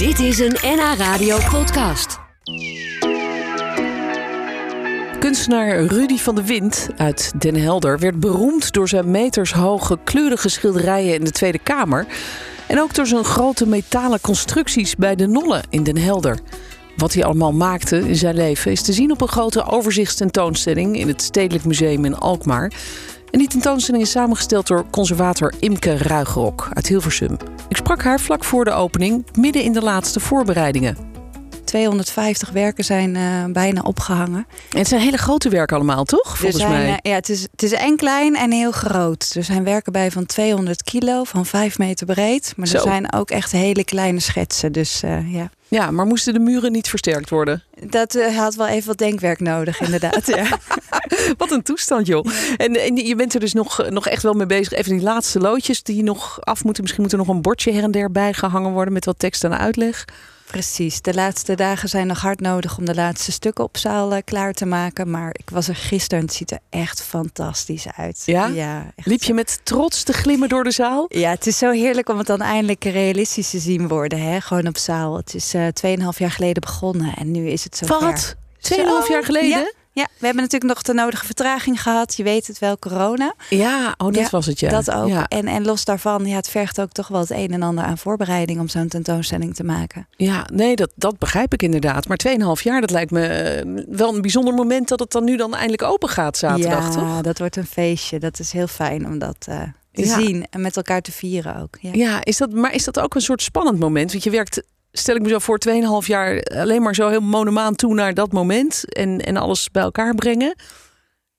Dit is een NH Radio podcast. Kunstenaar Rudy van de Wind uit Den Helder werd beroemd door zijn metershoge kleurige schilderijen in de Tweede Kamer. En ook door zijn grote metalen constructies bij de Nolle in Den Helder. Wat hij allemaal maakte in zijn leven is te zien op een grote overzichtstentoonstelling in het Stedelijk Museum in Alkmaar. En die tentoonstelling is samengesteld door conservator Imke Ruigrok uit Hilversum. Ik sprak haar vlak voor de opening, midden in de laatste voorbereidingen. 250 werken zijn uh, bijna opgehangen. En het zijn hele grote werken allemaal, toch? Volgens zijn, mij. Uh, ja, het is, het is en klein en heel groot. Er zijn werken bij van 200 kilo, van 5 meter breed. Maar Zo. er zijn ook echt hele kleine schetsen. Dus uh, ja. Ja, maar moesten de muren niet versterkt worden? Dat had wel even wat denkwerk nodig, inderdaad. ja. Wat een toestand, joh. En, en, je bent er dus nog, nog echt wel mee bezig. Even die laatste loodjes die nog af moeten. Misschien moet er nog een bordje her en der bijgehangen worden met wat tekst en uitleg. Precies. De laatste dagen zijn nog hard nodig om de laatste stukken op zaal uh, klaar te maken. Maar ik was er gisteren en het ziet er echt fantastisch uit. Ja? Liep je met trots te glimmen door de zaal? Ja, het is zo heerlijk om het dan eindelijk realistisch te zien worden. Hè? Gewoon op zaal. Het is uh, 2,5 jaar geleden begonnen en nu is het zo Wat? 2,5 jaar geleden? Ja. Ja, we hebben natuurlijk nog de nodige vertraging gehad. Je weet het wel, corona. Ja, oh, dat ja, was het, ja. Dat ook. Ja. En, en los daarvan, ja, het vergt ook toch wel het een en ander aan voorbereiding om zo'n tentoonstelling te maken. Ja, nee, dat, dat begrijp ik inderdaad. Maar 2,5 jaar, dat lijkt me uh, wel een bijzonder moment dat het dan nu dan eindelijk open gaat zaterdag, ja, toch? Ja, dat wordt een feestje. Dat is heel fijn om dat uh, te Ja. zien en met elkaar te vieren ook. Ja. Ja, is dat, maar is dat ook een soort spannend moment? Want je werkt, stel ik me zo voor, 2,5 jaar alleen maar zo heel monomaan toe naar dat moment. En, en alles bij elkaar brengen.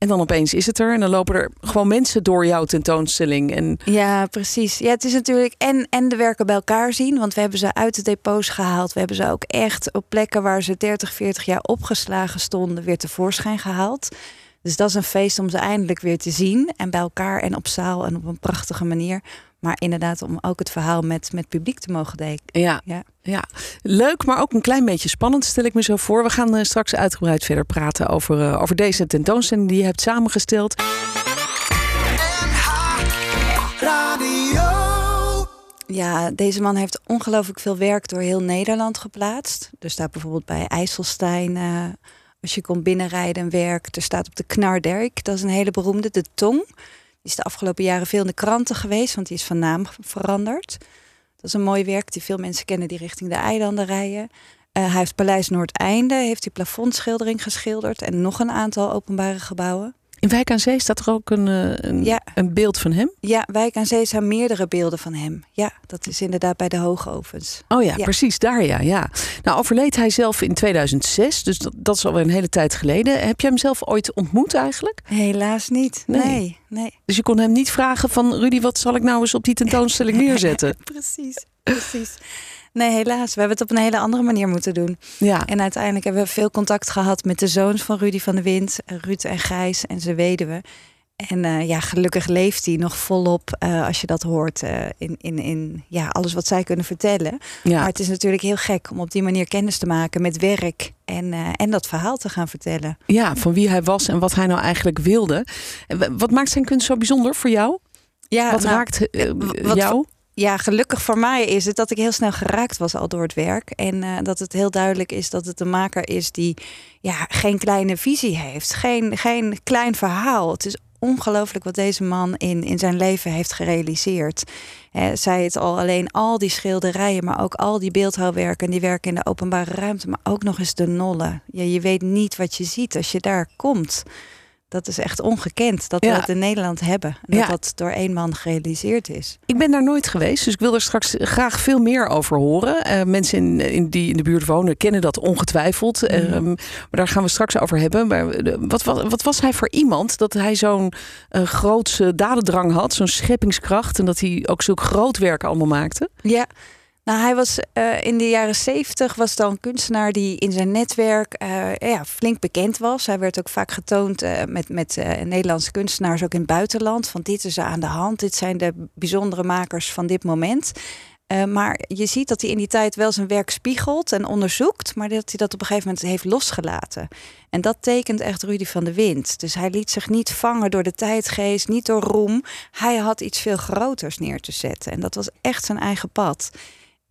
En dan opeens is het er. En dan lopen er gewoon mensen door jouw tentoonstelling. En Ja, precies. Ja, het is natuurlijk en, en de werken bij elkaar zien. Want we hebben ze uit de depots gehaald. We hebben ze ook echt op plekken waar ze 30, 40 jaar opgeslagen stonden, weer tevoorschijn gehaald. Dus dat is een feest om ze eindelijk weer te zien. En bij elkaar en op zaal en op een prachtige manier. Maar inderdaad, om ook het verhaal met, met publiek te mogen delen. ja, Ja. ja, leuk, maar ook een klein beetje spannend, stel ik me zo voor. We gaan eh, straks uitgebreid verder praten over, eh, over deze tentoonstelling die je hebt samengesteld. Ja, deze man heeft ongelooflijk veel werk door heel Nederland geplaatst. Er staat bijvoorbeeld bij IJsselstein, uh, als je komt binnenrijden, een werk. Er staat op de Knarderk, dat is een hele beroemde, de Tong. Die is de afgelopen jaren veel in de kranten geweest, want die is van naam veranderd. Dat is een mooi werk die veel mensen kennen die richting de eilanden rijden. Uh, hij heeft Paleis Noordeinde, heeft die plafondschildering geschilderd en nog een aantal openbare gebouwen. In Wijk aan Zee staat er ook een, een, ja. een beeld van hem? Ja, Wijk aan Zee zijn meerdere beelden van hem. Ja, dat is inderdaad bij de Hoogovens. Oh ja, ja, precies, daar ja, ja. Nou overleed hij zelf in 2006, dus dat, dat is alweer een hele tijd geleden. Heb je hem zelf ooit ontmoet eigenlijk? Helaas niet, nee. nee, nee. Dus je kon hem niet vragen van... Rudy, wat zal ik nou eens op die tentoonstelling neerzetten? precies, precies. Nee, helaas. We hebben het op een hele andere manier moeten doen. Ja. En uiteindelijk hebben we veel contact gehad met de zoons van Rudy van de Wind, Ruud en Gijs en zijn weduwe. En uh, ja, gelukkig leeft hij nog volop uh, als je dat hoort uh, in, in, in ja, alles wat zij kunnen vertellen. Ja. Maar het is natuurlijk heel gek om op die manier kennis te maken met werk en, en dat verhaal te gaan vertellen. Ja, van wie hij was en wat hij nou eigenlijk wilde. Wat maakt zijn kunst zo bijzonder voor jou? Ja, wat nou, raakt wat, jou? Ja, gelukkig voor mij is het dat ik heel snel geraakt was al door het werk. En uh, dat het heel duidelijk is dat het een maker is die ja, geen kleine visie heeft. Geen, geen klein verhaal. Het is ongelooflijk wat deze man in, in zijn leven heeft gerealiseerd. Eh, zij het al alleen al die schilderijen, maar ook al die beeldhouwwerken. Die werken in de openbare ruimte, maar ook nog eens de nollen. Ja, je weet niet wat je ziet als je daar komt. Dat is echt ongekend dat Ja. we het in Nederland hebben. En dat Ja. dat door één man gerealiseerd is. Ik ben daar nooit geweest, dus ik wil er straks graag veel meer over horen. Eh, mensen in, in die in de buurt wonen kennen dat ongetwijfeld. Mhm. Ehm, maar daar gaan we straks over hebben. Maar eh, wat, wat, wat was hij voor iemand dat hij zo'n eh grootse dadendrang had, zo'n scheppingskracht en dat hij ook zulk groot werk allemaal maakte? Ja. Nou, hij was eh, in de jaren zeventig was dan kunstenaar die in zijn netwerk eh, ja, flink bekend was. Hij werd ook vaak getoond eh, met, met Nederlandse kunstenaars ook in het buitenland. Van dit is aan de hand, dit zijn de bijzondere makers van dit moment. Maar je ziet dat hij in die tijd wel zijn werk spiegelt en onderzoekt, maar dat hij dat op een gegeven moment heeft losgelaten. En dat tekent echt Rudy van de Wind. Dus hij liet zich niet vangen door de tijdgeest, niet door roem. Hij had iets veel groters neer te zetten. En dat was echt zijn eigen pad.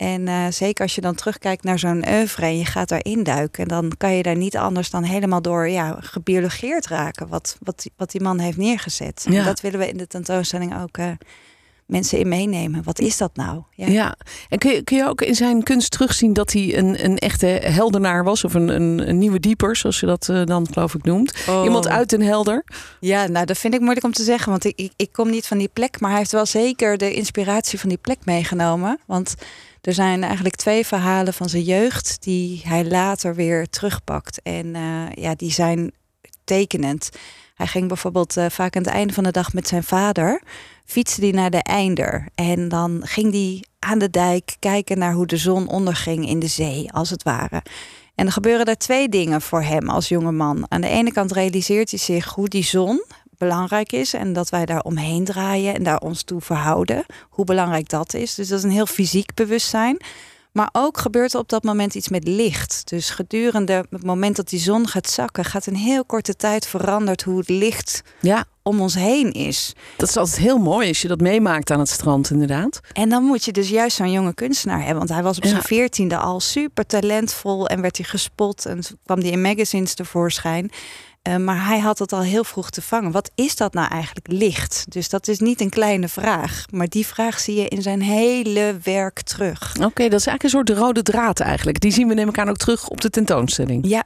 En uh, zeker als je dan terugkijkt naar zo'n oeuvre en je gaat daarin duiken, dan kan je daar niet anders dan helemaal door ja, gebiologeerd raken wat, wat, wat die man heeft neergezet. Ja. En dat willen we in de tentoonstelling ook uh, mensen in meenemen. Wat is dat nou? Ja, ja. en kun je, kun je ook in zijn kunst terugzien dat hij een, een echte heldenaar was? Of een, een, een nieuwe dieper, zoals je dat uh, dan geloof ik noemt. Oh. Iemand uit een helder? Ja, nou dat vind ik moeilijk om te zeggen. Want ik, ik, ik kom niet van die plek. Maar hij heeft wel zeker de inspiratie van die plek meegenomen. Want er zijn eigenlijk twee verhalen van zijn jeugd die hij later weer terugpakt. En uh, ja, die zijn tekenend. Hij ging bijvoorbeeld uh, vaak aan het einde van de dag met zijn vader. Fietste die naar de einder. En dan ging hij aan de dijk kijken naar hoe de zon onderging in de zee, als het ware. En er gebeuren daar twee dingen voor hem als jonge man. Aan de ene kant realiseert hij zich hoe die zon belangrijk is en dat wij daar omheen draaien en daar ons toe verhouden. Hoe belangrijk dat is. Dus dat is een heel fysiek bewustzijn. Maar ook gebeurt er op dat moment iets met licht. Dus gedurende het moment dat die zon gaat zakken, gaat in heel korte tijd veranderd hoe het licht ja. om ons heen is. Dat is altijd heel mooi als je dat meemaakt aan het strand, inderdaad. En dan moet je dus juist zo'n jonge kunstenaar hebben. Want hij was op zijn veertiende al super talentvol en werd hij gespot en kwam hij in magazines tevoorschijn. Uh, maar hij had het al heel vroeg te vangen. Wat is dat nou eigenlijk licht? Dus dat is niet een kleine vraag. Maar die vraag zie je in zijn hele werk terug. Oké, okay, dat is eigenlijk een soort rode draad eigenlijk. Die zien we neem ik aan ook terug op de tentoonstelling. Ja,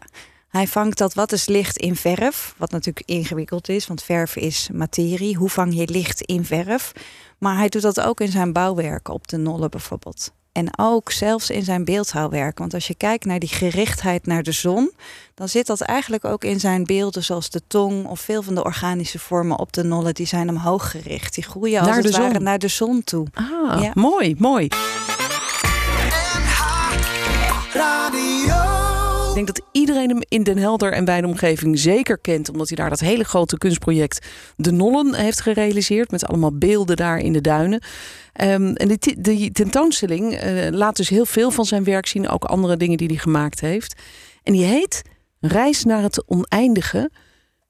hij vangt dat wat is licht in verf. Wat natuurlijk ingewikkeld is, want verf is materie. Hoe vang je licht in verf? Maar hij doet dat ook in zijn bouwwerken op de Nolle bijvoorbeeld. En ook zelfs in zijn beeldhouwwerk. Want als je kijkt naar die gerichtheid naar de zon, dan zit dat eigenlijk ook in zijn beelden, zoals de tong of veel van de organische vormen op de nolle, die zijn omhoog gericht. Die groeien als naar het de ware zon. naar de zon toe. Ah, ja. mooi, mooi. Ik denk dat iedereen hem in Den Helder en bij de omgeving zeker kent. Omdat hij daar dat hele grote kunstproject De Nollen heeft gerealiseerd. Met allemaal beelden daar in de duinen. Um, en die, die tentoonstelling uh, laat dus heel veel van zijn werk zien. Ook andere dingen die hij gemaakt heeft. En die heet Reis naar het oneindige.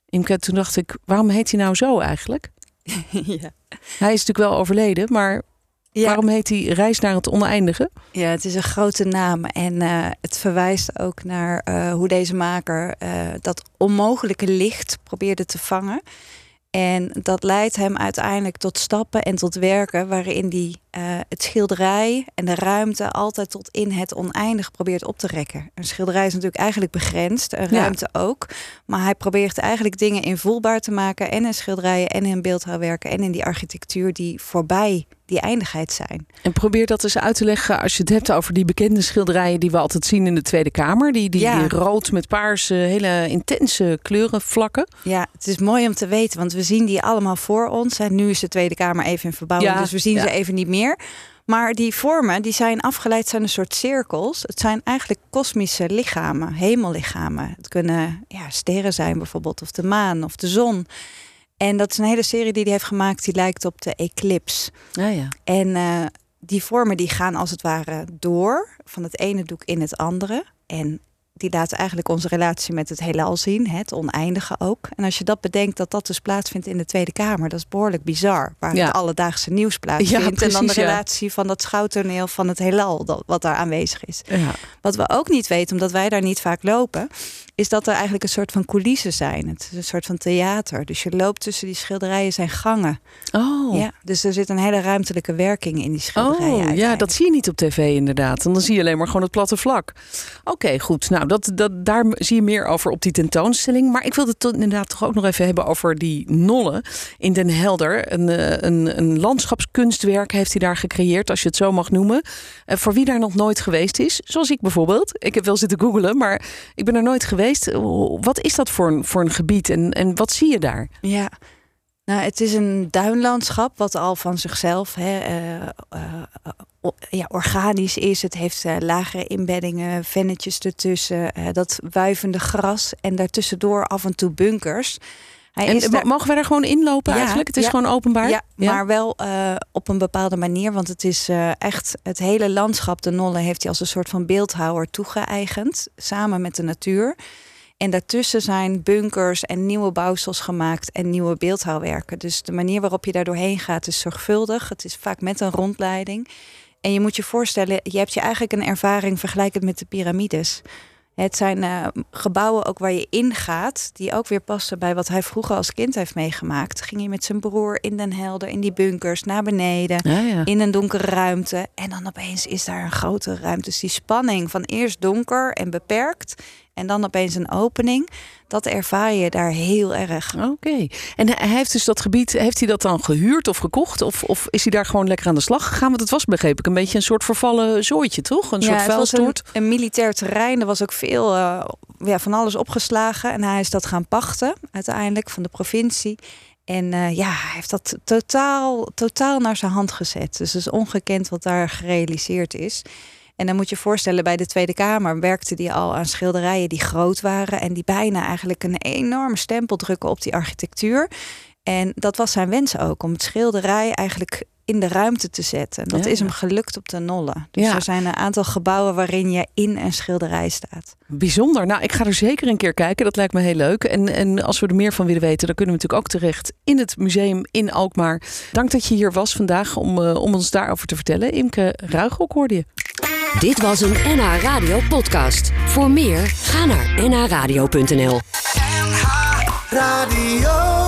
Imke, toen dacht ik, waarom heet hij nou zo eigenlijk? ja. Hij is natuurlijk wel overleden, maar ja. Waarom heet hij Reis naar het Oneindige? Ja, het is een grote naam. En uh, het verwijst ook naar uh, hoe deze maker uh, dat onmogelijke licht probeerde te vangen. En dat leidt hem uiteindelijk tot stappen en tot werken waarin hij het schilderij en de ruimte altijd tot in het oneindige probeert op te rekken. Een schilderij is natuurlijk eigenlijk begrensd, een ruimte ja. ook. Maar hij probeert eigenlijk dingen invoelbaar te maken en in schilderijen en in beeldhouwwerken en in die architectuur die voorbij die eindigheid zijn. En probeer dat eens uit te leggen als je het hebt over die bekende schilderijen die we altijd zien in de Tweede Kamer. Die, die, Ja. die rood met paars, eh, hele intense kleurenvlakken. Ja, het is mooi om te weten, want we zien die allemaal voor ons. En nu is de Tweede Kamer even in verbouwing, Ja, dus we zien ja. ze even niet meer. Maar die vormen, die zijn afgeleid, zijn een soort cirkels. Het zijn eigenlijk kosmische lichamen, hemellichamen. Het kunnen ja, sterren zijn bijvoorbeeld, of de maan of de zon. En dat is een hele serie die hij heeft gemaakt, die lijkt op de eclipse. Ja, ja. En eh, die vormen die gaan als het ware door van het ene doek in het andere. En die laten eigenlijk onze relatie met het heelal zien, het oneindige ook. En als je dat bedenkt dat dat dus plaatsvindt in de Tweede Kamer, dat is behoorlijk bizar. Waar Ja. het alledaagse nieuws plaatsvindt. en dan de ja. relatie van dat schouwtoneel van het heelal, dat, wat daar aanwezig is. ja. Wat we ook niet weten, omdat wij daar niet vaak lopen, is dat er eigenlijk een soort van coulissen zijn. Het is een soort van theater. Dus je loopt tussen die schilderijen zijn gangen. Oh. Ja, dus er zit een hele ruimtelijke werking in die schilderijen. Oh, ja, dat zie je niet op tv inderdaad. En dan zie je alleen maar gewoon het platte vlak. Oké, goed. Nou, dat, dat, daar zie je meer over op die tentoonstelling. Maar ik wilde het inderdaad toch ook nog even hebben over die Nolle in Den Helder. Een, eh, een, een landschapskunstwerk heeft hij daar gecreëerd, als je het zo mag noemen. Eh, voor wie daar nog nooit geweest is, zoals ik bijvoorbeeld. Ik heb wel zitten googelen, maar ik ben er nooit geweest. Wat is dat voor een, voor een gebied en, en wat zie je daar? Ja. Nou, het is een duinlandschap wat al van zichzelf hè, eh, eh, ja, organisch is. Het heeft eh, lagere inbeddingen, vennetjes ertussen, dat wuivende gras en daartussendoor af en toe bunkers. Hij En daar- mogen we daar gewoon inlopen Ja, eigenlijk? Het is ja. gewoon openbaar? Ja, maar wel op een bepaalde manier. Want het is echt het hele landschap. De Nolle heeft hij als een soort van beeldhouwer toegeëigend. Samen met de natuur. En daartussen zijn bunkers en nieuwe bouwsels gemaakt en nieuwe beeldhouwwerken. Dus de manier waarop je daar doorheen gaat is zorgvuldig. Het is vaak met een rondleiding. En je moet je voorstellen, je hebt je eigenlijk een ervaring vergelijkend met de piramides. Het zijn uh, gebouwen ook waar je ingaat, die ook weer passen bij wat hij vroeger als kind heeft meegemaakt. Ging je met zijn broer in Den Helder, in die bunkers, naar beneden, ja, ja. in een donkere ruimte. En dan opeens is daar een grote ruimte. Dus die spanning van eerst donker en beperkt en dan opeens een opening. Dat ervaar je daar heel erg. Oké. En hij heeft dus dat gebied, heeft hij dat dan gehuurd of gekocht? Of, of is hij daar gewoon lekker aan de slag gegaan? Want het was, begreep ik, een beetje een soort vervallen zooitje, toch? Een soort vuilstort. Een, een, militair terrein. Er was ook veel uh, ja, van alles opgeslagen. En hij is dat gaan pachten uiteindelijk van de provincie. En uh, ja, hij heeft dat totaal, totaal naar zijn hand gezet. Dus het is ongekend wat daar gerealiseerd is. En dan moet je voorstellen, bij de Tweede Kamer werkte die al aan schilderijen die groot waren en die bijna eigenlijk een enorme stempel drukken op die architectuur. En dat was zijn wens ook, om het schilderij eigenlijk in de ruimte te zetten. Dat is hem gelukt op de Nolle. Dus er zijn een aantal gebouwen waarin je in een schilderij staat. Bijzonder. Nou, ik ga er zeker een keer kijken. Dat lijkt me heel leuk. En, en als we er meer van willen weten, dan kunnen we natuurlijk ook terecht in het museum in Alkmaar. Dank dat je hier was vandaag om, uh, om ons daarover te vertellen. Imke Ruigrok hoorde je. Dit was een NH Radio podcast. Voor meer, ga naar nhradio.nl NH Radio